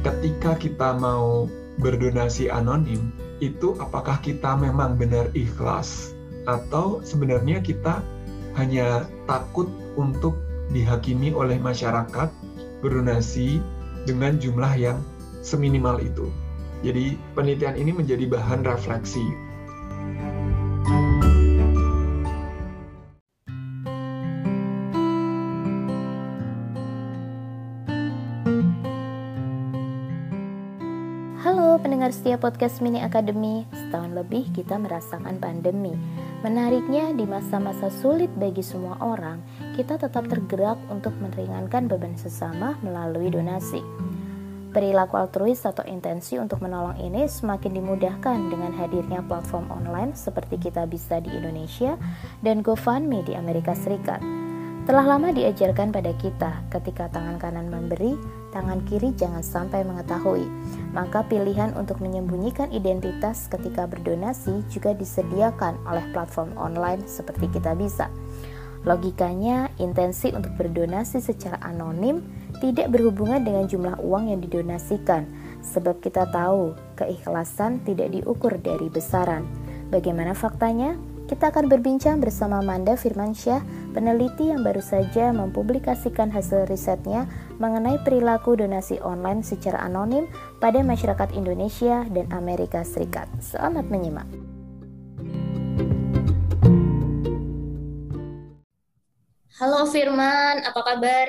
ketika kita mau berdonasi anonim, itu apakah kita memang benar ikhlas atau sebenarnya kita hanya takut untuk dihakimi oleh masyarakat berdonasi dengan jumlah yang seminimal itu. Jadi penelitian ini menjadi bahan refleksi podcast Mini Academy, setahun lebih kita merasakan pandemi. Menariknya, di masa-masa sulit bagi semua orang, kita tetap tergerak untuk meringankan beban sesama melalui donasi. Perilaku altruis atau intensi untuk menolong ini semakin dimudahkan dengan hadirnya platform online seperti kita bisa di Indonesia dan GoFundMe di Amerika Serikat. Telah lama diajarkan pada kita, ketika tangan kanan memberi, tangan kiri jangan sampai mengetahui. Maka pilihan untuk menyembunyikan identitas ketika berdonasi juga disediakan oleh platform online seperti kita bisa. Logikanya, intensi untuk berdonasi secara anonim tidak berhubungan dengan jumlah uang yang didonasikan, sebab kita tahu keikhlasan tidak diukur dari besaran. Bagaimana faktanya? Kita akan berbincang bersama Manda Firmansyah, peneliti yang baru saja mempublikasikan hasil risetnya mengenai perilaku donasi online secara anonim pada masyarakat Indonesia dan Amerika Serikat. Selamat menyimak. Halo Firman, apa kabar?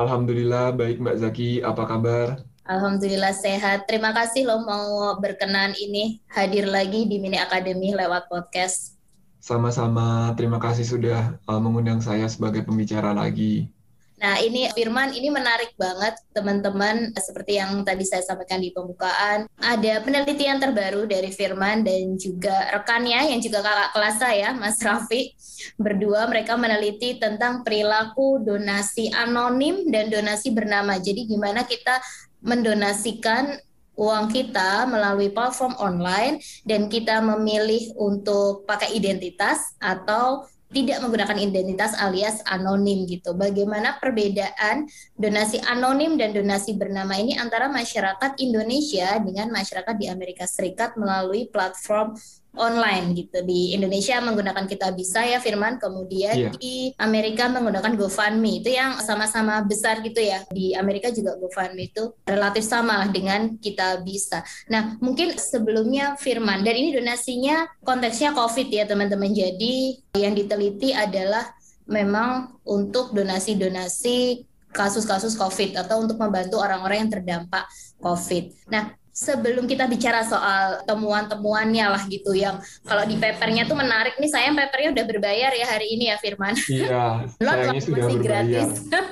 Alhamdulillah baik Mbak Zaki, apa kabar? Alhamdulillah sehat. Terima kasih lo mau berkenan ini hadir lagi di Mini Academy lewat podcast. Sama-sama, terima kasih sudah uh, mengundang saya sebagai pembicara lagi. Nah, ini Firman, ini menarik banget teman-teman. Seperti yang tadi saya sampaikan di pembukaan, ada penelitian terbaru dari Firman dan juga rekannya yang juga kakak kelas saya, Mas Raffi. Berdua mereka meneliti tentang perilaku donasi anonim dan donasi bernama. Jadi gimana kita mendonasikan uang kita melalui platform online dan kita memilih untuk pakai identitas atau tidak menggunakan identitas alias anonim gitu. Bagaimana perbedaan donasi anonim dan donasi bernama ini antara masyarakat Indonesia dengan masyarakat di Amerika Serikat melalui platform online gitu. Di Indonesia menggunakan kita bisa ya Firman. Kemudian yeah. di Amerika menggunakan GoFundMe. Itu yang sama-sama besar gitu ya. Di Amerika juga GoFundMe itu relatif sama dengan kita bisa. Nah mungkin sebelumnya Firman dan ini donasinya konteksnya COVID ya teman-teman. Jadi yang diteliti adalah memang untuk donasi-donasi kasus-kasus COVID atau untuk membantu orang-orang yang terdampak COVID. Nah, sebelum kita bicara soal temuan-temuannya lah gitu yang kalau di papernya tuh menarik nih saya papernya udah berbayar ya hari ini ya Firman. Iya, sayangnya sudah masih berbayar. gratis.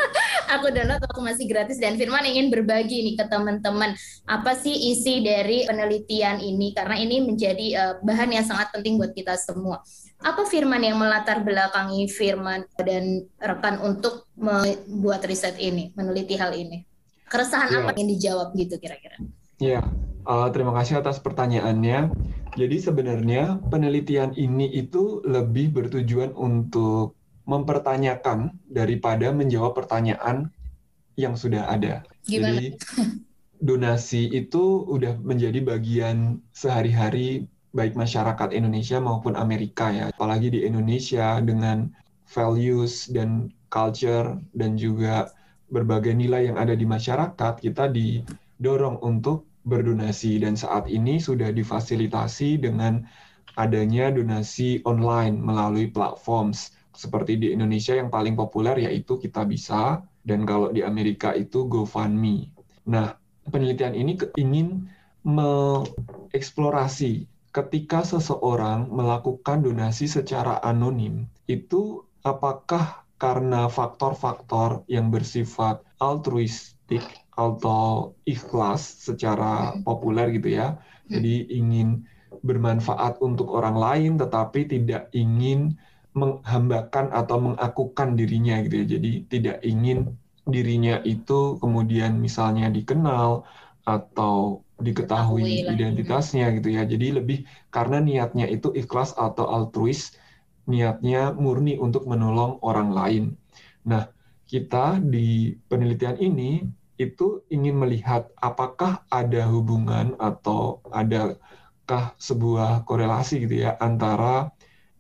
aku download waktu masih gratis dan Firman ingin berbagi nih ke teman-teman apa sih isi dari penelitian ini karena ini menjadi uh, bahan yang sangat penting buat kita semua. Apa Firman yang melatar belakangi Firman dan rekan untuk membuat riset ini, meneliti hal ini? Keresahan ya. apa yang dijawab gitu kira-kira? Ya, uh, terima kasih atas pertanyaannya. Jadi sebenarnya penelitian ini itu lebih bertujuan untuk mempertanyakan daripada menjawab pertanyaan yang sudah ada. Gimana? Jadi donasi itu udah menjadi bagian sehari-hari baik masyarakat Indonesia maupun Amerika ya. Apalagi di Indonesia dengan values dan culture dan juga berbagai nilai yang ada di masyarakat, kita didorong untuk berdonasi dan saat ini sudah difasilitasi dengan adanya donasi online melalui platform seperti di Indonesia yang paling populer yaitu kita bisa dan kalau di Amerika itu GoFundMe. Nah, penelitian ini ingin mengeksplorasi ketika seseorang melakukan donasi secara anonim itu apakah karena faktor-faktor yang bersifat altruistik atau ikhlas secara populer gitu ya. Jadi ingin bermanfaat untuk orang lain tetapi tidak ingin menghambakan atau mengakukan dirinya gitu ya. Jadi tidak ingin dirinya itu kemudian misalnya dikenal atau diketahui identitasnya gitu ya. Jadi lebih karena niatnya itu ikhlas atau altruis, niatnya murni untuk menolong orang lain. Nah, kita di penelitian ini itu ingin melihat apakah ada hubungan atau adakah sebuah korelasi gitu ya antara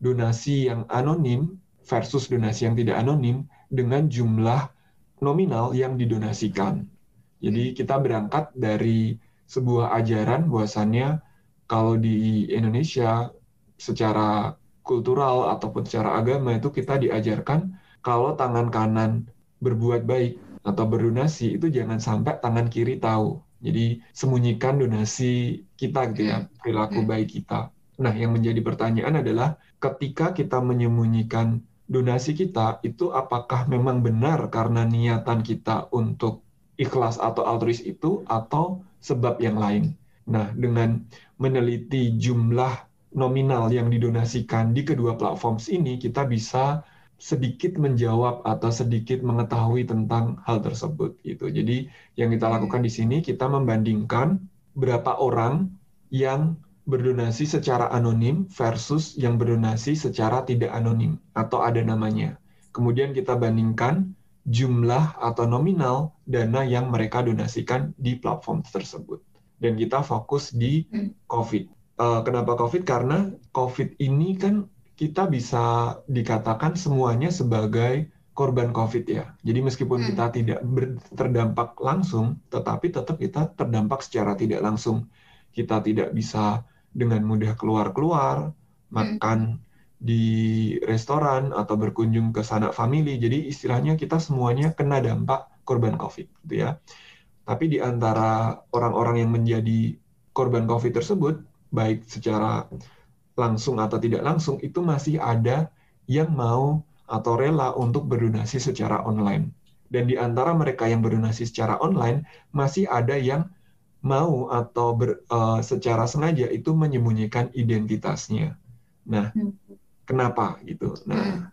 donasi yang anonim versus donasi yang tidak anonim dengan jumlah nominal yang didonasikan. Jadi kita berangkat dari sebuah ajaran bahwasannya kalau di Indonesia secara kultural ataupun secara agama itu kita diajarkan kalau tangan kanan berbuat baik atau berdonasi itu jangan sampai tangan kiri tahu. Jadi sembunyikan donasi kita gitu ya, hmm. perilaku hmm. baik kita. Nah, yang menjadi pertanyaan adalah ketika kita menyembunyikan donasi kita itu apakah memang benar karena niatan kita untuk ikhlas atau altruis itu atau sebab yang lain. Nah, dengan meneliti jumlah nominal yang didonasikan di kedua platform ini, kita bisa sedikit menjawab atau sedikit mengetahui tentang hal tersebut gitu. Jadi yang kita lakukan di sini kita membandingkan berapa orang yang berdonasi secara anonim versus yang berdonasi secara tidak anonim atau ada namanya. Kemudian kita bandingkan jumlah atau nominal dana yang mereka donasikan di platform tersebut. Dan kita fokus di hmm. COVID. Uh, kenapa COVID? Karena COVID ini kan kita bisa dikatakan semuanya sebagai korban COVID ya. Jadi meskipun hmm. kita tidak terdampak langsung, tetapi tetap kita terdampak secara tidak langsung. Kita tidak bisa dengan mudah keluar-keluar, hmm. makan di restoran atau berkunjung ke sanak famili. Jadi istilahnya kita semuanya kena dampak korban COVID gitu ya. Tapi di antara orang-orang yang menjadi korban COVID tersebut, baik secara langsung atau tidak langsung itu masih ada yang mau atau rela untuk berdonasi secara online. Dan di antara mereka yang berdonasi secara online masih ada yang mau atau ber, uh, secara sengaja itu menyembunyikan identitasnya. Nah, hmm. kenapa gitu? Nah, hmm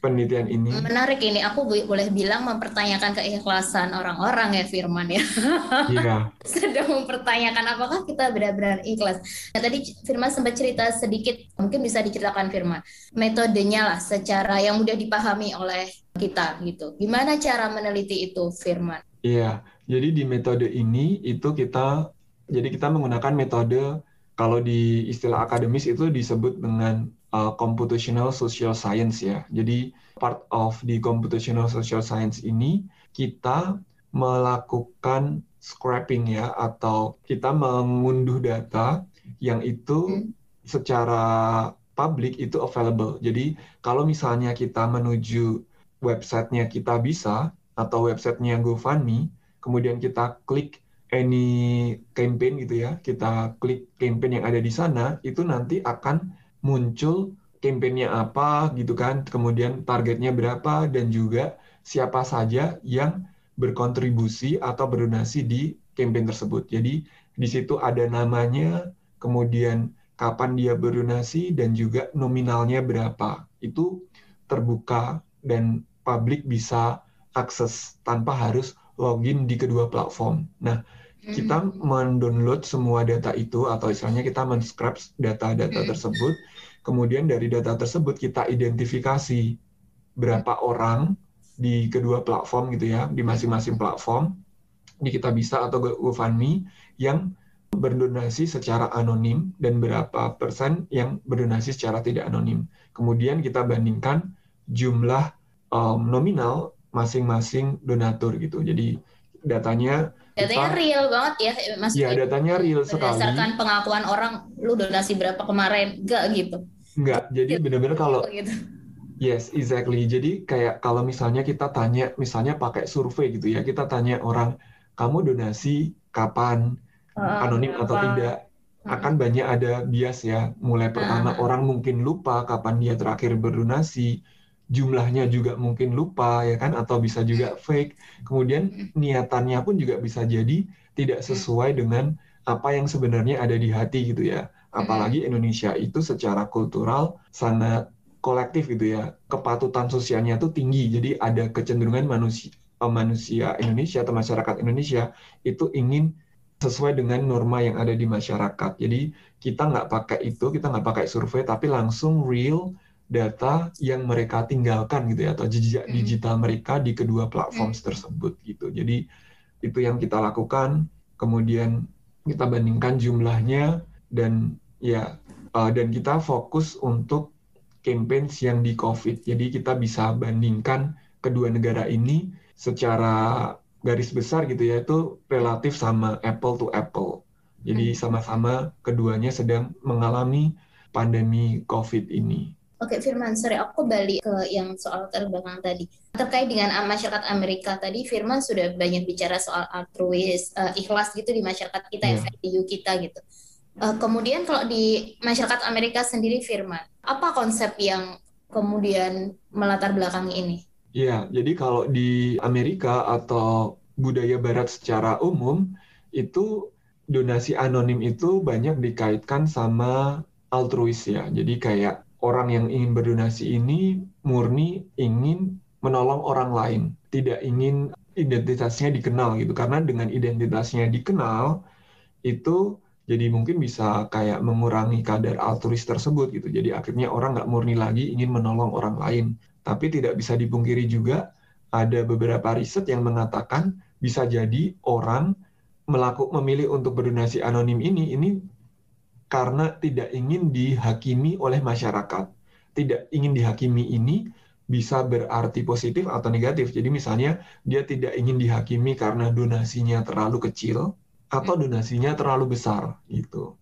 penelitian ini. Menarik ini, aku boleh bilang mempertanyakan keikhlasan orang-orang ya Firman ya. Iya. Sedang mempertanyakan apakah kita benar-benar ikhlas. Nah tadi Firman sempat cerita sedikit, mungkin bisa diceritakan Firman, metodenya lah secara yang mudah dipahami oleh kita gitu. Gimana cara meneliti itu Firman? Iya, jadi di metode ini itu kita, jadi kita menggunakan metode kalau di istilah akademis itu disebut dengan uh, computational social science ya. Jadi part of the computational social science ini kita melakukan scraping ya atau kita mengunduh data yang itu hmm. secara publik itu available. Jadi kalau misalnya kita menuju websitenya kita bisa atau websitenya GoFundMe, kemudian kita klik any campaign gitu ya, kita klik campaign yang ada di sana, itu nanti akan muncul kampanyenya apa gitu kan, kemudian targetnya berapa dan juga siapa saja yang berkontribusi atau berdonasi di campaign tersebut. Jadi di situ ada namanya, kemudian kapan dia berdonasi dan juga nominalnya berapa. Itu terbuka dan publik bisa akses tanpa harus login di kedua platform. Nah, kita hmm. mendownload semua data itu atau istilahnya kita men-scrap data-data hmm. tersebut kemudian dari data tersebut kita identifikasi berapa orang di kedua platform gitu ya di masing-masing platform di kita bisa atau GoFundMe yang berdonasi secara anonim dan berapa persen yang berdonasi secara tidak anonim. Kemudian kita bandingkan jumlah um, nominal masing-masing donatur gitu. Jadi datanya datanya real banget ya mas ya datanya real sekali. berdasarkan pengakuan orang lu donasi berapa kemarin? Enggak gitu. Enggak jadi benar-benar kalau gitu. yes exactly. Jadi kayak kalau misalnya kita tanya misalnya pakai survei gitu ya kita tanya orang kamu donasi kapan? Uh, anonim atau tidak? Akan banyak ada bias ya. Mulai pertama uh. orang mungkin lupa kapan dia terakhir berdonasi jumlahnya juga mungkin lupa ya kan atau bisa juga fake. Kemudian niatannya pun juga bisa jadi tidak sesuai dengan apa yang sebenarnya ada di hati gitu ya. Apalagi Indonesia itu secara kultural sangat kolektif gitu ya. Kepatutan sosialnya tuh tinggi. Jadi ada kecenderungan manusia eh, manusia Indonesia atau masyarakat Indonesia itu ingin sesuai dengan norma yang ada di masyarakat. Jadi kita nggak pakai itu, kita nggak pakai survei, tapi langsung real data yang mereka tinggalkan gitu ya atau jejak hmm. digital mereka di kedua platform hmm. tersebut gitu. Jadi itu yang kita lakukan, kemudian kita bandingkan jumlahnya dan ya uh, dan kita fokus untuk campaigns yang di COVID. Jadi kita bisa bandingkan kedua negara ini secara garis besar gitu ya itu relatif sama apple to apple. Jadi hmm. sama-sama keduanya sedang mengalami pandemi COVID ini. Oke Firman, sorry aku balik ke yang soal terbelakang tadi. Terkait dengan masyarakat Amerika tadi, Firman sudah banyak bicara soal altruis, uh, ikhlas gitu di masyarakat kita, yeah. value kita gitu. Uh, kemudian kalau di masyarakat Amerika sendiri Firman, apa konsep yang kemudian melatar belakangi ini? Iya, jadi kalau di Amerika atau budaya Barat secara umum itu donasi anonim itu banyak dikaitkan sama altruis ya. Jadi kayak orang yang ingin berdonasi ini murni ingin menolong orang lain, tidak ingin identitasnya dikenal gitu. Karena dengan identitasnya dikenal itu jadi mungkin bisa kayak mengurangi kadar altruis tersebut gitu. Jadi akhirnya orang nggak murni lagi ingin menolong orang lain. Tapi tidak bisa dipungkiri juga ada beberapa riset yang mengatakan bisa jadi orang melakukan memilih untuk berdonasi anonim ini ini karena tidak ingin dihakimi oleh masyarakat. Tidak ingin dihakimi ini bisa berarti positif atau negatif. Jadi misalnya dia tidak ingin dihakimi karena donasinya terlalu kecil atau donasinya terlalu besar gitu.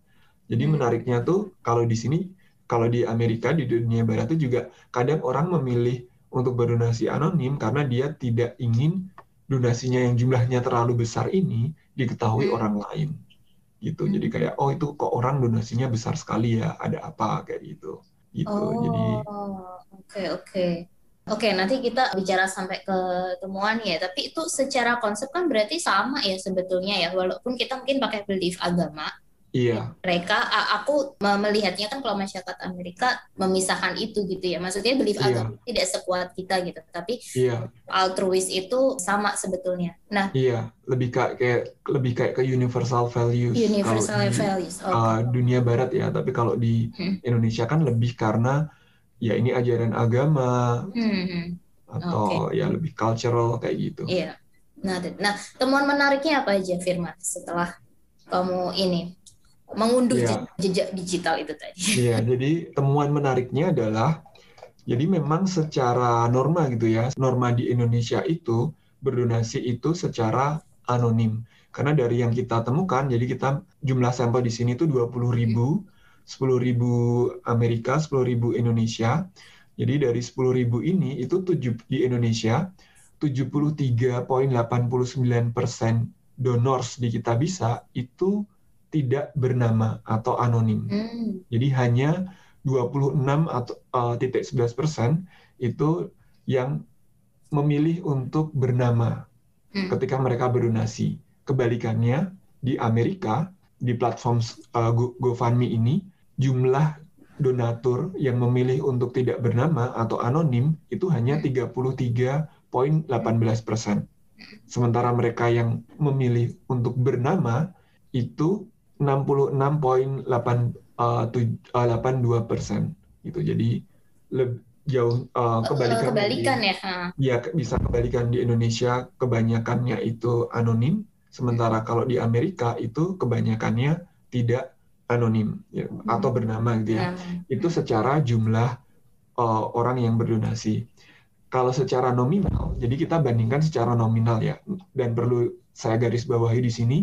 Jadi hmm. menariknya tuh kalau di sini kalau di Amerika di dunia barat itu juga kadang orang memilih untuk berdonasi anonim karena dia tidak ingin donasinya yang jumlahnya terlalu besar ini diketahui hmm. orang lain gitu jadi hmm. kayak oh itu kok orang donasinya besar sekali ya ada apa kayak gitu gitu oh, jadi oke oke Oke, nanti kita bicara sampai ke temuan ya. Tapi itu secara konsep kan berarti sama ya sebetulnya ya. Walaupun kita mungkin pakai belief agama, Iya. Mereka, aku melihatnya kan kalau masyarakat Amerika memisahkan itu gitu ya. Maksudnya belief iya. agama tidak sekuat kita gitu, tapi iya. altruis itu sama sebetulnya. Nah, iya, lebih kayak, kayak lebih kayak ke universal values. Universal kalau values. Di, okay. uh, dunia barat ya, tapi kalau di hmm. Indonesia kan lebih karena ya ini ajaran agama hmm. atau okay. ya lebih cultural kayak gitu. Iya. Nah, nah temuan menariknya apa aja Firman setelah kamu ini mengunduh ya. jejak digital itu tadi. Iya, jadi temuan menariknya adalah jadi memang secara norma gitu ya, norma di Indonesia itu berdonasi itu secara anonim. Karena dari yang kita temukan, jadi kita jumlah sampel di sini itu 20 ribu, 10 ribu Amerika, 10 ribu Indonesia. Jadi dari 10 ribu ini, itu tujuh, di Indonesia, 73,89 persen donors di kita bisa itu tidak bernama atau anonim. Hmm. Jadi hanya 26 atau uh, titik 11 persen itu yang memilih untuk bernama hmm. ketika mereka berdonasi. Kebalikannya di Amerika di platform uh, GoFundMe ini jumlah donatur yang memilih untuk tidak bernama atau anonim itu hanya 33,18 persen. Sementara mereka yang memilih untuk bernama itu 66,82 uh, persen gitu. Jadi lebih jauh uh, kebalikan. Kebalikan di, ya? Iya bisa kebalikan di Indonesia kebanyakannya itu anonim, sementara kalau di Amerika itu kebanyakannya tidak anonim ya, hmm. atau bernama gitu ya. Hmm. Itu secara jumlah uh, orang yang berdonasi. Kalau secara nominal, jadi kita bandingkan secara nominal ya, dan perlu saya garis bawahi di sini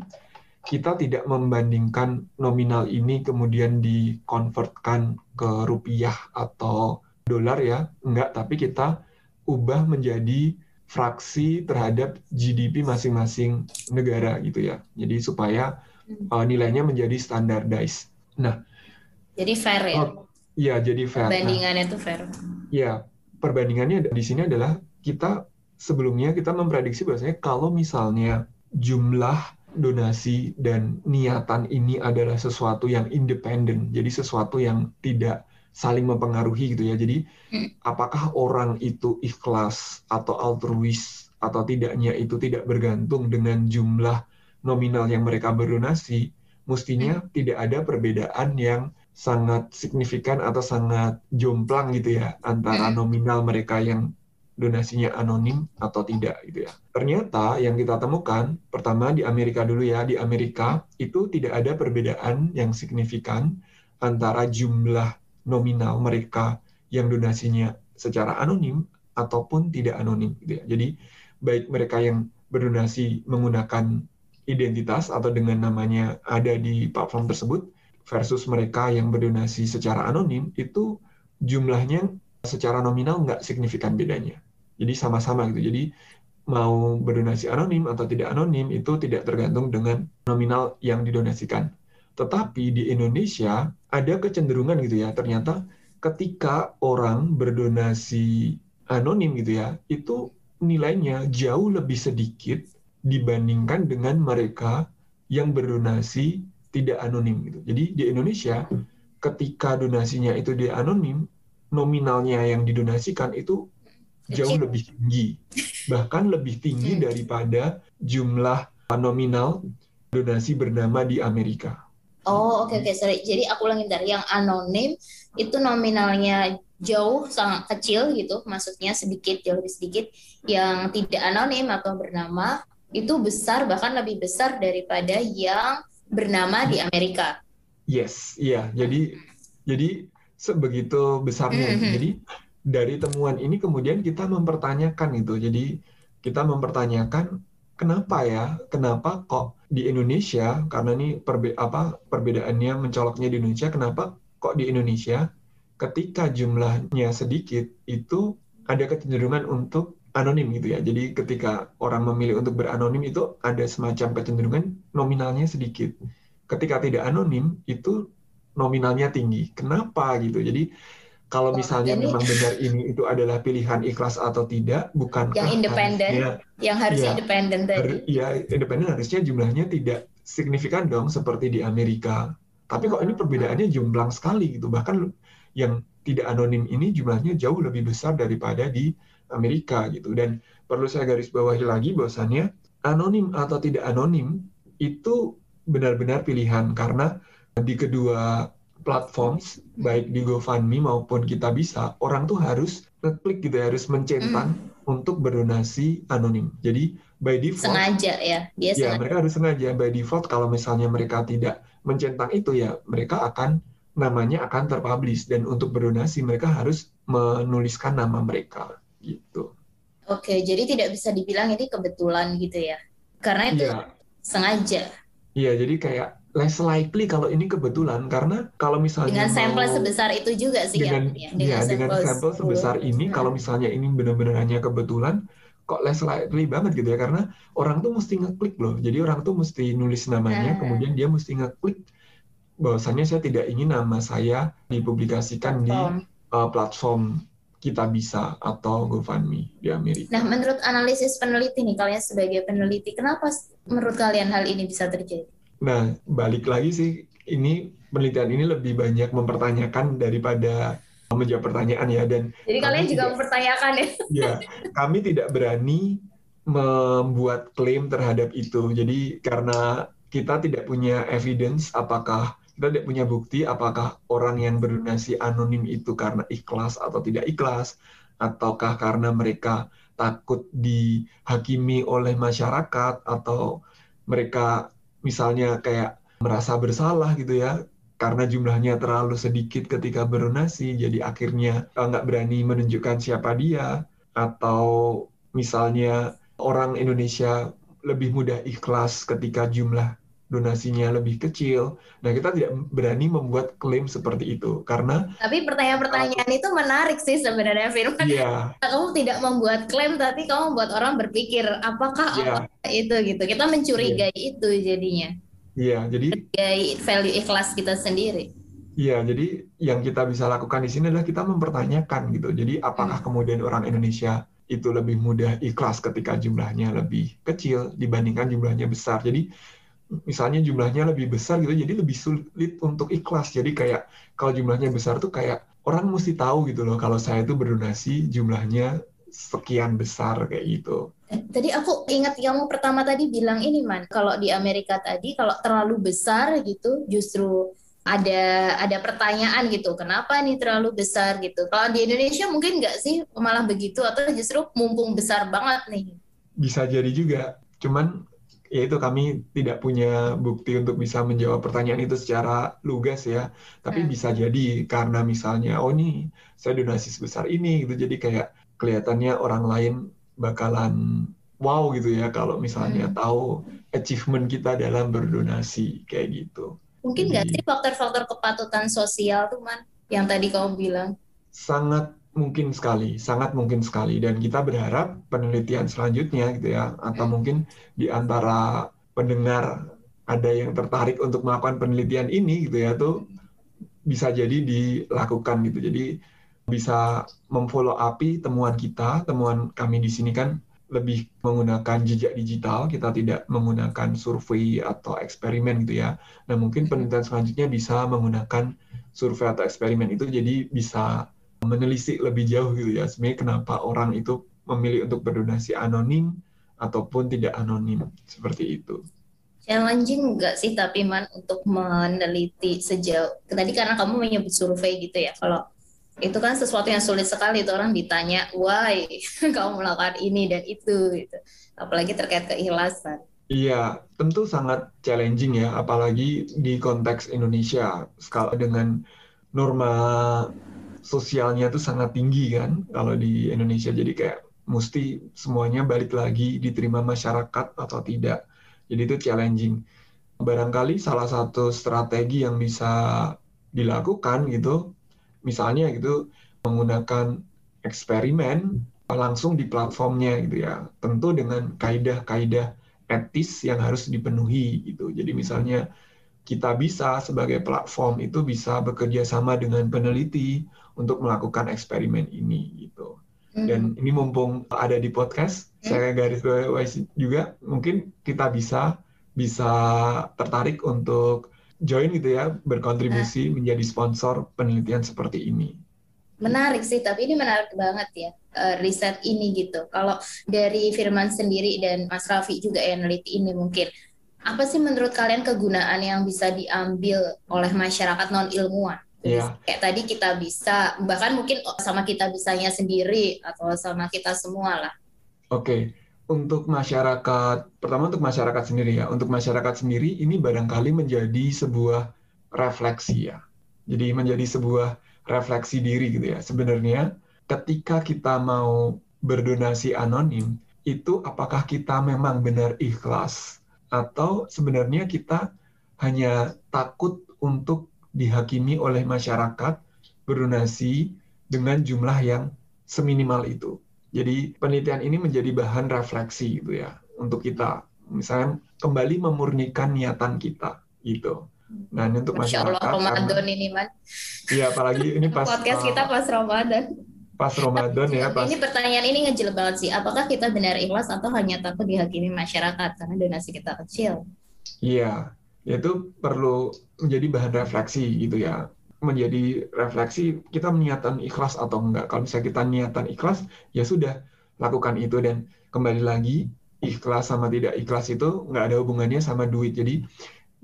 kita tidak membandingkan nominal ini kemudian dikonvertkan ke rupiah atau dolar ya, enggak, tapi kita ubah menjadi fraksi terhadap GDP masing-masing negara gitu ya. Jadi supaya uh, nilainya menjadi standardized. Nah, jadi fair ya. Oh, iya, jadi fair. Perbandingannya nah, itu fair. Iya, perbandingannya di sini adalah kita sebelumnya kita memprediksi bahwasanya kalau misalnya jumlah donasi dan niatan ini adalah sesuatu yang independen, jadi sesuatu yang tidak saling mempengaruhi gitu ya. Jadi hmm. apakah orang itu ikhlas atau altruis atau tidaknya itu tidak bergantung dengan jumlah nominal yang mereka berdonasi, mestinya hmm. tidak ada perbedaan yang sangat signifikan atau sangat jomplang gitu ya antara hmm. nominal mereka yang donasinya anonim atau tidak gitu ya. Ternyata yang kita temukan pertama di Amerika dulu ya, di Amerika itu tidak ada perbedaan yang signifikan antara jumlah nominal mereka yang donasinya secara anonim ataupun tidak anonim gitu ya. Jadi baik mereka yang berdonasi menggunakan identitas atau dengan namanya ada di platform tersebut versus mereka yang berdonasi secara anonim itu jumlahnya secara nominal nggak signifikan bedanya. Jadi sama-sama gitu. Jadi mau berdonasi anonim atau tidak anonim itu tidak tergantung dengan nominal yang didonasikan. Tetapi di Indonesia ada kecenderungan gitu ya, ternyata ketika orang berdonasi anonim gitu ya, itu nilainya jauh lebih sedikit dibandingkan dengan mereka yang berdonasi tidak anonim gitu. Jadi di Indonesia ketika donasinya itu di anonim, nominalnya yang didonasikan itu jauh lebih tinggi. Bahkan lebih tinggi hmm. daripada jumlah nominal donasi bernama di Amerika. Oh, oke okay, oke, okay. sorry. Jadi aku ulangin dari yang anonim itu nominalnya jauh sangat kecil gitu, maksudnya sedikit jauh lebih sedikit. Yang tidak anonim atau bernama itu besar bahkan lebih besar daripada yang bernama di Amerika. Yes, iya. Jadi jadi sebegitu besarnya. Mm -hmm. Jadi dari temuan ini kemudian kita mempertanyakan itu. Jadi kita mempertanyakan kenapa ya? Kenapa kok di Indonesia karena ini perbe apa perbedaannya mencoloknya di Indonesia kenapa kok di Indonesia ketika jumlahnya sedikit itu ada kecenderungan untuk anonim gitu ya. Jadi ketika orang memilih untuk beranonim itu ada semacam kecenderungan nominalnya sedikit. Ketika tidak anonim itu nominalnya tinggi. Kenapa gitu? Jadi kalau misalnya memang benar ini itu adalah pilihan ikhlas atau tidak, bukan yang independen, yang harus ya, independen tadi. ya, independen harusnya jumlahnya tidak signifikan dong seperti di Amerika. Tapi kok ini hmm. perbedaannya jomplang sekali gitu. Bahkan yang tidak anonim ini jumlahnya jauh lebih besar daripada di Amerika gitu. Dan perlu saya garis bawahi lagi bahwasannya anonim atau tidak anonim itu benar-benar pilihan karena di kedua platform baik di GoFundMe maupun kita bisa orang tuh harus ngeklik gitu ya harus mencentang mm. untuk berdonasi anonim. Jadi by default sengaja ya dia ya sengaja. mereka harus sengaja by default kalau misalnya mereka tidak mencentang itu ya mereka akan namanya akan terpublish dan untuk berdonasi mereka harus menuliskan nama mereka gitu. Oke, jadi tidak bisa dibilang ini kebetulan gitu ya. Karena itu ya. sengaja. Iya, jadi kayak less likely kalau ini kebetulan karena kalau misalnya dengan sampel sebesar itu juga sih dengan, ya, dengan, ya, dengan sampel sebesar ini hmm. kalau misalnya ini benar-benar hanya kebetulan kok less likely banget gitu ya karena orang tuh mesti ngeklik loh jadi orang tuh mesti nulis namanya hmm. kemudian dia mesti ngeklik bahwasannya saya tidak ingin nama saya dipublikasikan di uh, platform kita bisa atau GoFundMe di Amerika. Nah, menurut analisis peneliti nih, kalian sebagai peneliti, kenapa menurut kalian hal ini bisa terjadi? Nah, balik lagi sih, ini penelitian ini lebih banyak mempertanyakan daripada menjawab pertanyaan ya dan jadi kalian juga tidak, mempertanyakan ya? Ya kami tidak berani membuat klaim terhadap itu. Jadi karena kita tidak punya evidence apakah kita tidak punya bukti apakah orang yang berdonasi anonim itu karena ikhlas atau tidak ikhlas, ataukah karena mereka takut dihakimi oleh masyarakat, atau mereka misalnya kayak merasa bersalah gitu ya, karena jumlahnya terlalu sedikit ketika berdonasi, jadi akhirnya nggak berani menunjukkan siapa dia, atau misalnya orang Indonesia lebih mudah ikhlas ketika jumlah donasinya lebih kecil. Nah, kita tidak berani membuat klaim seperti itu karena Tapi pertanyaan-pertanyaan itu menarik sih sebenarnya Firman. Iya. Kamu tidak membuat klaim tapi kamu membuat orang berpikir apakah iya. itu gitu. Kita mencurigai iya. itu jadinya. Iya, jadi value ikhlas kita sendiri. Iya, jadi yang kita bisa lakukan di sini adalah kita mempertanyakan gitu. Jadi apakah hmm. kemudian orang Indonesia itu lebih mudah ikhlas ketika jumlahnya lebih kecil dibandingkan jumlahnya besar. Jadi misalnya jumlahnya lebih besar gitu jadi lebih sulit untuk ikhlas. Jadi kayak kalau jumlahnya besar tuh kayak orang mesti tahu gitu loh kalau saya itu berdonasi jumlahnya sekian besar kayak gitu. Eh, tadi aku ingat kamu pertama tadi bilang ini man. Kalau di Amerika tadi kalau terlalu besar gitu justru ada ada pertanyaan gitu kenapa nih terlalu besar gitu? Kalau di Indonesia mungkin nggak sih malah begitu atau justru mumpung besar banget nih? Bisa jadi juga. Cuman ya itu kami tidak punya bukti untuk bisa menjawab pertanyaan itu secara lugas ya tapi hmm. bisa jadi karena misalnya oh nih saya donasi sebesar ini gitu jadi kayak kelihatannya orang lain bakalan wow gitu ya kalau misalnya hmm. tahu achievement kita dalam berdonasi kayak gitu Mungkin nggak sih faktor-faktor kepatutan sosial tuh man yang tadi kamu bilang? Sangat mungkin sekali, sangat mungkin sekali. Dan kita berharap penelitian selanjutnya gitu ya, atau mungkin di antara pendengar ada yang tertarik untuk melakukan penelitian ini gitu ya, tuh bisa jadi dilakukan gitu. Jadi bisa memfollow api temuan kita, temuan kami di sini kan lebih menggunakan jejak digital, kita tidak menggunakan survei atau eksperimen gitu ya. Nah mungkin penelitian selanjutnya bisa menggunakan survei atau eksperimen itu jadi bisa menelisik lebih jauh gitu ya. Sebenarnya kenapa orang itu memilih untuk berdonasi anonim ataupun tidak anonim seperti itu. Challenging enggak sih tapi man untuk meneliti sejauh tadi karena kamu menyebut survei gitu ya. Kalau itu kan sesuatu yang sulit sekali itu orang ditanya why kamu melakukan ini dan itu gitu apalagi terkait keikhlasan Iya, tentu sangat challenging ya, apalagi di konteks Indonesia. Skala dengan norma sosialnya itu sangat tinggi kan, kalau di Indonesia. Jadi kayak mesti semuanya balik lagi diterima masyarakat atau tidak. Jadi itu challenging. Barangkali salah satu strategi yang bisa dilakukan gitu misalnya gitu menggunakan eksperimen langsung di platformnya gitu ya tentu dengan kaidah-kaidah etis yang harus dipenuhi gitu jadi misalnya kita bisa sebagai platform itu bisa bekerja sama dengan peneliti untuk melakukan eksperimen ini gitu hmm. dan ini mumpung ada di podcast hmm. saya garis bawahi juga mungkin kita bisa bisa tertarik untuk join gitu ya, berkontribusi nah. menjadi sponsor penelitian seperti ini. Menarik sih, tapi ini menarik banget ya uh, riset ini gitu. Kalau dari Firman sendiri dan Mas Raffi juga yang neliti ini mungkin, apa sih menurut kalian kegunaan yang bisa diambil oleh masyarakat non ilmuwan? Yeah. Kayak tadi kita bisa, bahkan mungkin sama kita bisanya sendiri atau sama kita semua lah. Oke, okay untuk masyarakat, pertama untuk masyarakat sendiri ya. Untuk masyarakat sendiri ini barangkali menjadi sebuah refleksi ya. Jadi menjadi sebuah refleksi diri gitu ya. Sebenarnya ketika kita mau berdonasi anonim, itu apakah kita memang benar ikhlas atau sebenarnya kita hanya takut untuk dihakimi oleh masyarakat berdonasi dengan jumlah yang seminimal itu. Jadi penelitian ini menjadi bahan refleksi gitu ya untuk kita. Misalnya kembali memurnikan niatan kita gitu. Nah, ini untuk Masya masyarakat. Allah, Ramadan karena, ini, Man. Iya, apalagi ini pas podcast uh, kita pas Ramadan. Pas Ramadan ya, pas. Ini pertanyaan ini ngejel banget sih. Apakah kita benar ikhlas atau hanya takut dihakimi masyarakat karena donasi kita kecil? Iya, itu perlu menjadi bahan refleksi gitu ya menjadi refleksi kita niatan ikhlas atau enggak. Kalau misalnya kita niatan ikhlas, ya sudah lakukan itu dan kembali lagi ikhlas sama tidak ikhlas itu nggak ada hubungannya sama duit. Jadi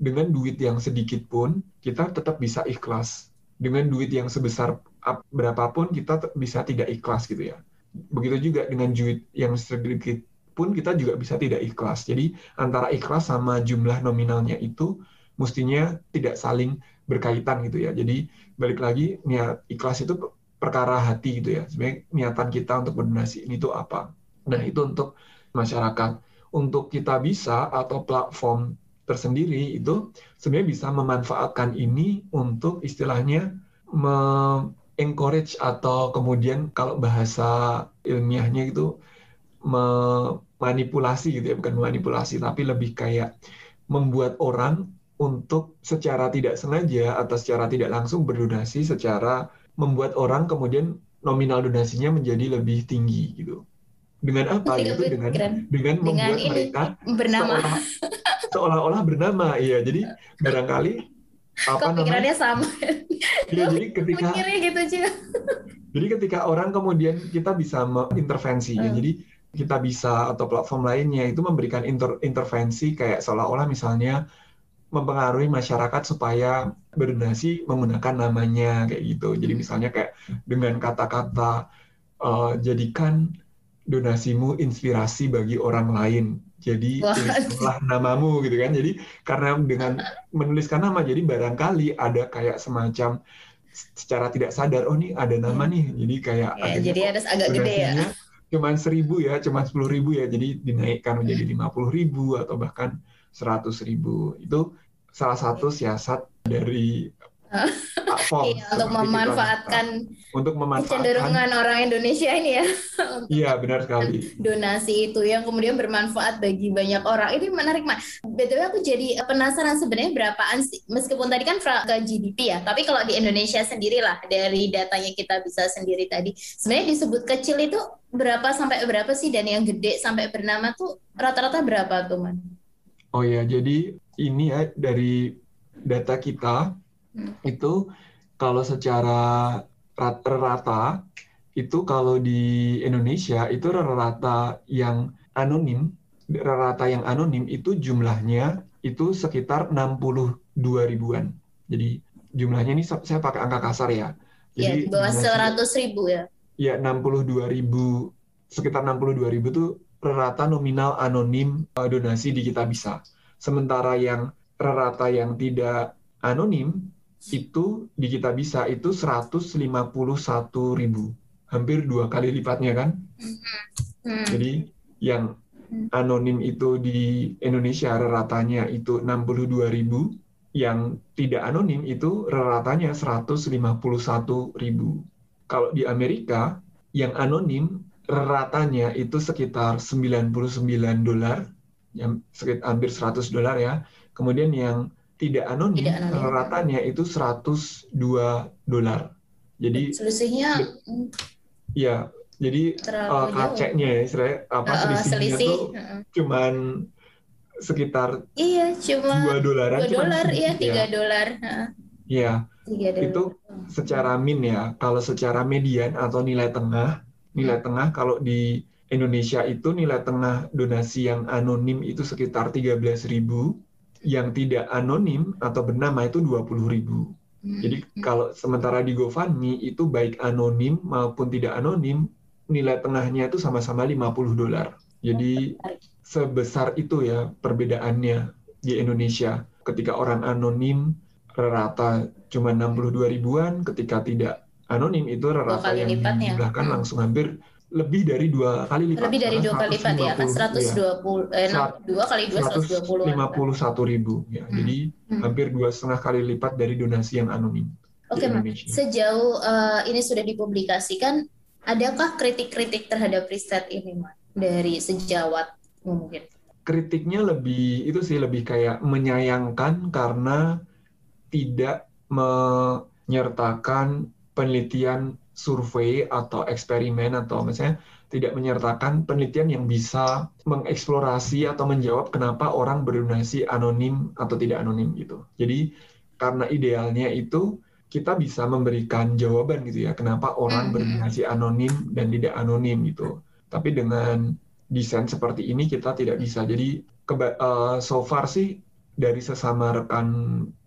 dengan duit yang sedikit pun kita tetap bisa ikhlas. Dengan duit yang sebesar berapapun kita bisa tidak ikhlas gitu ya. Begitu juga dengan duit yang sedikit pun kita juga bisa tidak ikhlas. Jadi antara ikhlas sama jumlah nominalnya itu mestinya tidak saling berkaitan gitu ya. Jadi balik lagi niat ikhlas itu perkara hati gitu ya. Sebenarnya niatan kita untuk berdonasi ini tuh apa? Dan itu untuk masyarakat. Untuk kita bisa atau platform tersendiri itu sebenarnya bisa memanfaatkan ini untuk istilahnya me-encourage atau kemudian kalau bahasa ilmiahnya itu memanipulasi gitu ya, bukan memanipulasi tapi lebih kayak membuat orang untuk secara tidak sengaja atau secara tidak langsung berdonasi secara membuat orang kemudian nominal donasinya menjadi lebih tinggi gitu. Dengan apa gitu? Dengan dengan membuat dengan mereka bernama seolah-olah bernama. Iya, jadi barangkali apa Kok namanya? sama. Iya, jadi ketika gitu juga. Jadi ketika orang kemudian kita bisa mengintervensi ya. Hmm. Jadi kita bisa atau platform lainnya itu memberikan inter intervensi kayak seolah-olah misalnya mempengaruhi masyarakat supaya berdonasi menggunakan namanya kayak gitu. Jadi misalnya kayak dengan kata-kata uh, jadikan donasimu inspirasi bagi orang lain. Jadi tuliskanlah namamu gitu kan. Jadi karena dengan menuliskan nama jadi barangkali ada kayak semacam secara tidak sadar oh nih ada nama iya. nih. Jadi kayak ya, jadi ada agak gede ya. Cuman seribu ya, cuman sepuluh ribu ya. Jadi dinaikkan menjadi lima puluh ribu atau bahkan seratus ribu. Itu salah satu siasat dari platform iya, untuk memanfaatkan untuk memanfaatkan kecenderungan orang Indonesia ini ya. Iya benar sekali. donasi itu yang kemudian bermanfaat bagi banyak orang. Ini menarik mas btw aku jadi penasaran sebenarnya berapaan sih? Meskipun tadi kan ke GDP ya tapi kalau di Indonesia sendiri lah dari datanya kita bisa sendiri tadi. Sebenarnya disebut kecil itu berapa sampai berapa sih? Dan yang gede sampai bernama tuh rata-rata berapa tuh man oh ya jadi ini ya dari data kita Hmm. Itu kalau secara rata itu kalau di Indonesia itu rata yang anonim, rata yang anonim itu jumlahnya itu sekitar 62 ribuan. Jadi jumlahnya ini saya pakai angka kasar ya. Jadi ya, bawah 100 ribu ya. Ya, 62 ribu, sekitar 62 ribu itu rata nominal anonim eh, donasi di kita bisa. Sementara yang rata yang tidak anonim itu di kita bisa itu 151 ribu. Hampir dua kali lipatnya kan? Hmm. jadi yang anonim itu di Indonesia ratanya itu 62 ribu. Yang tidak anonim itu ratanya 151 ribu. Kalau di Amerika yang anonim ratanya itu sekitar 99 dolar yang sekitar hampir 100 dolar ya kemudian yang tidak anonim, tidak anonim. ratanya itu 102 dolar. Jadi selisihnya ya, jadi uh, kaceknya ya, istilahnya apa uh, selisihnya selisih. tuh uh. cuman sekitar iya cuma dua dolaran dua dolar iya tiga dolar iya itu secara min ya kalau secara median atau nilai tengah nilai hmm. tengah kalau di Indonesia itu nilai tengah donasi yang anonim itu sekitar 13.000 yang tidak anonim atau bernama itu 20 ribu. Hmm. Jadi kalau sementara di GoFundMe itu baik anonim maupun tidak anonim, nilai tengahnya itu sama-sama 50 dolar. Jadi sebesar itu ya perbedaannya di Indonesia. Ketika orang anonim rata cuma 62 ribuan, ketika tidak anonim itu rata yang dijumlahkan hmm. langsung hampir lebih dari dua kali lipat. Lebih dari dua kali lipat ya, kan 120, ya. eh, dua kali dua 120. 151 ribu ya, hmm. jadi hmm. hampir dua setengah kali lipat dari donasi yang anonim. Oke, okay, sejauh uh, ini sudah dipublikasikan, adakah kritik-kritik terhadap riset ini, Mak? Dari sejawat mungkin? Kritiknya lebih itu sih lebih kayak menyayangkan karena tidak menyertakan penelitian survei atau eksperimen atau misalnya tidak menyertakan penelitian yang bisa mengeksplorasi atau menjawab kenapa orang berdonasi anonim atau tidak anonim gitu. Jadi karena idealnya itu kita bisa memberikan jawaban gitu ya kenapa orang mm-hmm. berdonasi anonim dan tidak anonim gitu. Tapi dengan desain seperti ini kita tidak bisa. Jadi uh, so far sih dari sesama rekan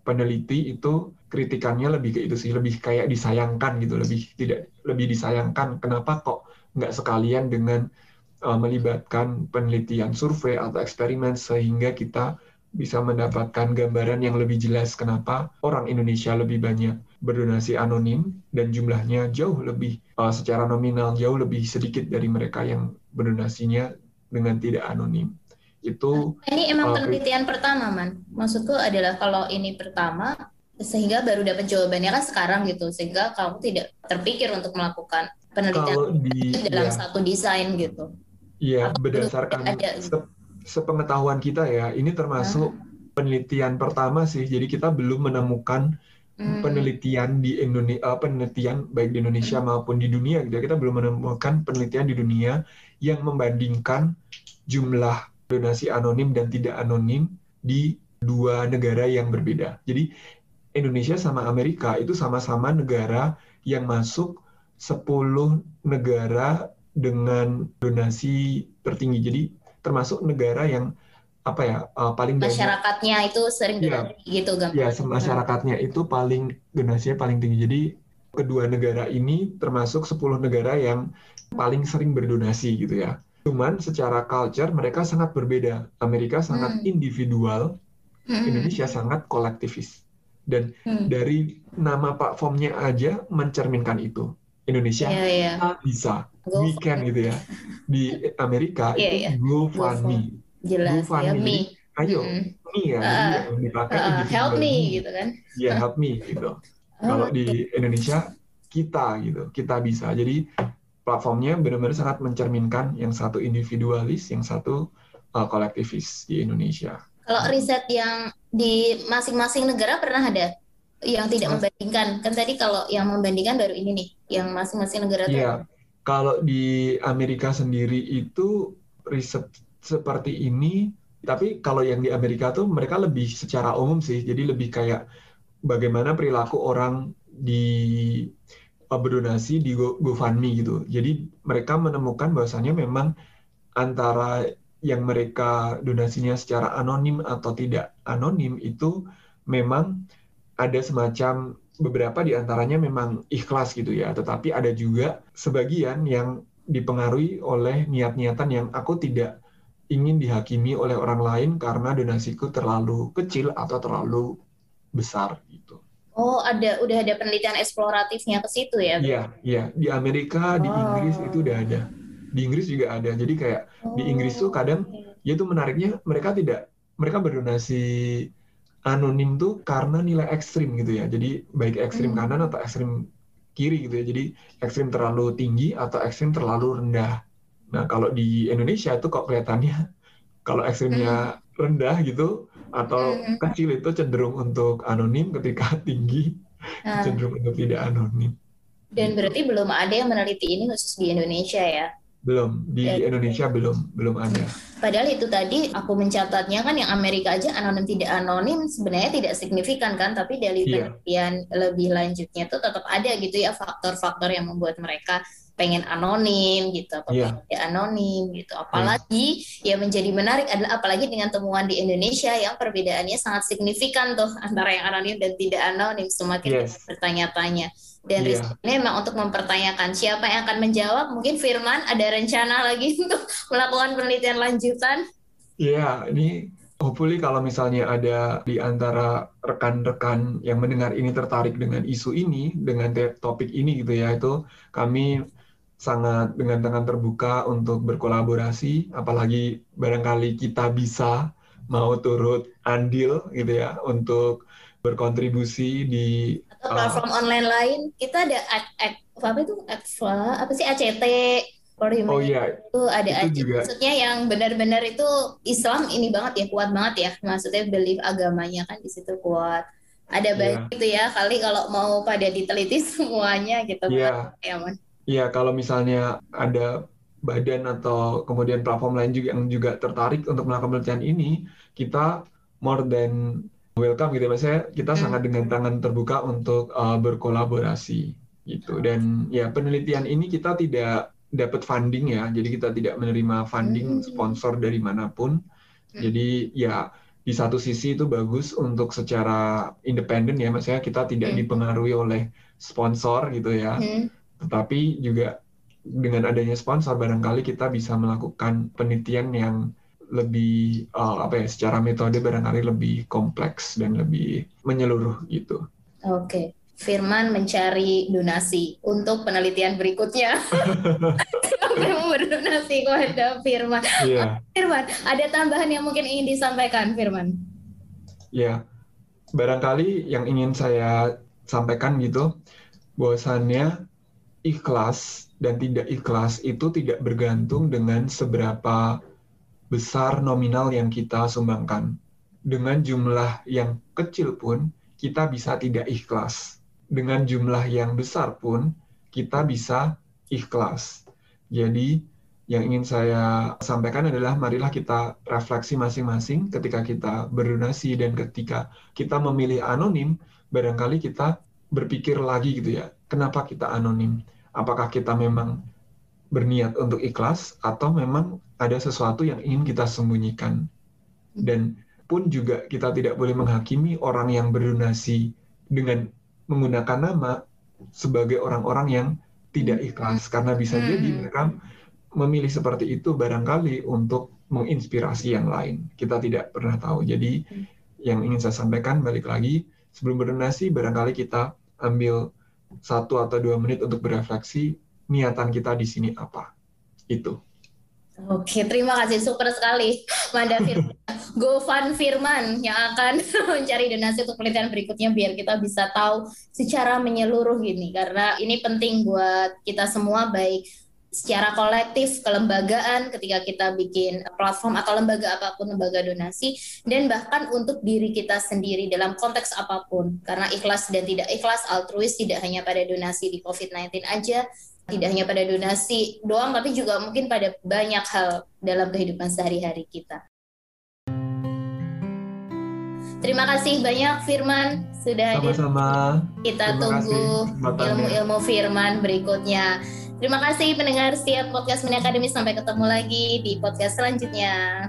peneliti itu kritikannya lebih ke itu sih lebih kayak disayangkan gitu lebih tidak lebih disayangkan kenapa kok nggak sekalian dengan uh, melibatkan penelitian survei atau eksperimen sehingga kita bisa mendapatkan gambaran yang lebih jelas kenapa orang Indonesia lebih banyak berdonasi anonim dan jumlahnya jauh lebih uh, secara nominal jauh lebih sedikit dari mereka yang berdonasinya dengan tidak anonim. Itu ini emang uh, penelitian pertama man. Maksudku adalah kalau ini pertama sehingga baru dapat jawabannya kan sekarang gitu sehingga kamu tidak terpikir untuk melakukan penelitian di, dalam ya. satu desain gitu. Iya berdasarkan ada, se sepengetahuan kita ya ini termasuk hmm. penelitian pertama sih jadi kita belum menemukan hmm. penelitian di Indonesia uh, penelitian baik di Indonesia hmm. maupun di dunia gitu ya. kita belum menemukan penelitian di dunia yang membandingkan jumlah donasi anonim dan tidak anonim di dua negara yang berbeda. Jadi Indonesia sama Amerika itu sama-sama negara yang masuk 10 negara dengan donasi tertinggi. Jadi termasuk negara yang apa ya uh, paling banyak masyarakatnya itu sering Iya. donasi gitu gampang. ya masyarakatnya itu paling donasinya paling tinggi. Jadi kedua negara ini termasuk 10 negara yang paling sering berdonasi gitu ya. Cuman secara culture mereka sangat berbeda. Amerika sangat Hmm. individual, Hmm. Indonesia sangat kolektivis. Dan Hmm. dari nama platformnya aja mencerminkan itu. Indonesia Iya, iya. kita bisa, Go we can gitu ya. Di Amerika Iya, itu iya. GoFundMe. Jelas GoFundMe. ya, Jadi, me. Ayo, Mm-mm. me ya, Ah, yang dipakai Uh, help me gitu kan. Ya, help me gitu. Kalau Oh, di Indonesia kita gitu, kita bisa. Jadi platformnya benar-benar sangat mencerminkan yang satu individualis, yang satu uh, kolektivis di Indonesia. Kalau riset yang di masing-masing negara pernah ada yang tidak membandingkan. Kan tadi kalau yang membandingkan baru ini nih, yang masing-masing negara tuh. Iya, kalau di Amerika sendiri itu riset seperti ini, tapi kalau yang di Amerika tuh mereka lebih secara umum sih, jadi lebih kayak bagaimana perilaku orang di berdonasi di Go- GoFundMe gitu. Jadi mereka menemukan bahwasannya memang antara yang mereka donasinya secara anonim atau tidak anonim itu memang ada semacam beberapa di antaranya memang ikhlas gitu ya, tetapi ada juga sebagian yang dipengaruhi oleh niat-niatan yang aku tidak ingin dihakimi oleh orang lain karena donasiku terlalu kecil atau terlalu besar gitu. Oh, ada udah ada penelitian eksploratifnya ke situ ya? Iya, iya. Di Amerika, di Oh. Inggris itu udah ada. Di Inggris juga ada. Jadi kayak di Inggris tuh kadang oke. ya itu menariknya mereka tidak mereka berdonasi anonim tuh karena nilai ekstrim gitu ya. Jadi baik ekstrim Hmm. kanan atau ekstrim kiri gitu ya. Jadi ekstrim terlalu tinggi atau ekstrim terlalu rendah. Nah, kalau di Indonesia tuh kok kelihatannya kalau ekstrimnya rendah gitu atau Hmm. kecil itu cenderung untuk anonim ketika tinggi Nah, cenderung untuk tidak anonim. dan berarti belum ada yang meneliti ini khusus di Indonesia ya? Belum di Ya. Indonesia belum belum ada. Padahal itu tadi aku mencatatnya kan yang Amerika aja anonim tidak anonim sebenarnya tidak signifikan kan, tapi dari Iya. penelitian lebih lanjutnya tuh tetap ada gitu ya faktor-faktor yang membuat mereka pengen anonim gitu atau Iya. pengen tidak anonim gitu. Apalagi yang menjadi menarik adalah apalagi dengan temuan di Indonesia yang perbedaannya sangat signifikan tuh antara yang anonim dan tidak anonim semakin Yes. bertanya-tanya. Dan Iya. riset ini memang untuk mempertanyakan siapa yang akan menjawab. Mungkin Firman ada rencana lagi untuk melakukan penelitian lanjutan. Iya, ini hopefully kalau misalnya ada di antara rekan-rekan yang mendengar ini tertarik dengan isu ini, dengan topik ini gitu ya, itu kami sangat dengan tangan terbuka untuk berkolaborasi, apalagi barangkali kita bisa mau turut andil gitu ya untuk berkontribusi di atau platform online lain. Kita ada apa itu? Akva, apa sih? ACT for oh iya itu ada itu aja juga. maksudnya yang benar-benar itu Islam ini banget ya kuat banget ya. Maksudnya belief agamanya kan di situ kuat. Ada Iya. banyak gitu ya kali kalau mau pada diteliti semuanya gitu Iya. ya Mon. Iya, kalau misalnya ada badan atau kemudian platform lain juga yang juga tertarik untuk melakukan penelitian ini, kita more than welcome gitu. Maksudnya kita Hmm. sangat dengan tangan terbuka untuk uh, berkolaborasi gitu. Dan ya penelitian ini kita tidak dapat funding ya, jadi kita tidak menerima funding Hmm. sponsor dari mana pun. Hmm. Jadi ya di satu sisi itu bagus untuk secara independen ya, maksudnya kita tidak Hmm. dipengaruhi oleh sponsor gitu ya Hmm. Tetapi juga dengan adanya sponsor barangkali kita bisa melakukan penelitian yang lebih uh, apa ya secara metode barangkali lebih kompleks dan lebih menyeluruh gitu. Oke, Firman mencari donasi untuk penelitian berikutnya. Sampai mau berdonasi kepada Firman. Iya, Firman, ada tambahan yang mungkin ingin disampaikan, Firman? ya. Barangkali yang ingin saya sampaikan gitu bahwasannya ikhlas dan tidak ikhlas itu tidak bergantung dengan seberapa besar nominal yang kita sumbangkan. Dengan jumlah yang kecil pun kita bisa tidak ikhlas. Dengan jumlah yang besar pun kita bisa ikhlas. Jadi yang ingin saya sampaikan adalah marilah kita refleksi masing-masing ketika kita berdonasi dan ketika kita memilih anonim, barangkali kita berpikir lagi gitu ya, kenapa kita anonim? Apakah kita memang berniat untuk ikhlas atau memang ada sesuatu yang ingin kita sembunyikan? dan pun juga kita tidak boleh menghakimi orang yang berdonasi dengan menggunakan nama sebagai orang-orang yang tidak ikhlas karena bisa hmm. jadi mereka memilih seperti itu barangkali untuk menginspirasi yang lain. Kita tidak pernah tahu. Jadi hmm. yang ingin saya sampaikan balik lagi sebelum berdonasi barangkali kita ambil satu atau dua menit untuk berefleksi niatan kita di sini apa. Itu. Oke, terima kasih super sekali Manda Firman. Gofan Firman yang akan mencari donasi untuk penelitian berikutnya biar kita bisa tahu secara menyeluruh gini karena ini penting buat kita semua baik secara kolektif kelembagaan ketika kita bikin platform atau lembaga apa pun lembaga donasi dan bahkan untuk diri kita sendiri dalam konteks apa pun karena ikhlas dan tidak ikhlas altruis tidak hanya pada donasi di COVID-19 aja tidak hanya pada donasi doang tapi juga mungkin pada banyak hal dalam kehidupan sehari-hari kita. Terima kasih banyak Firman sudah hadir. Sama-sama. Kita Terima tunggu ilmu-ilmu Firman berikutnya. Terima kasih pendengar setiap podcast Mini Akademi sampai ketemu lagi di podcast selanjutnya.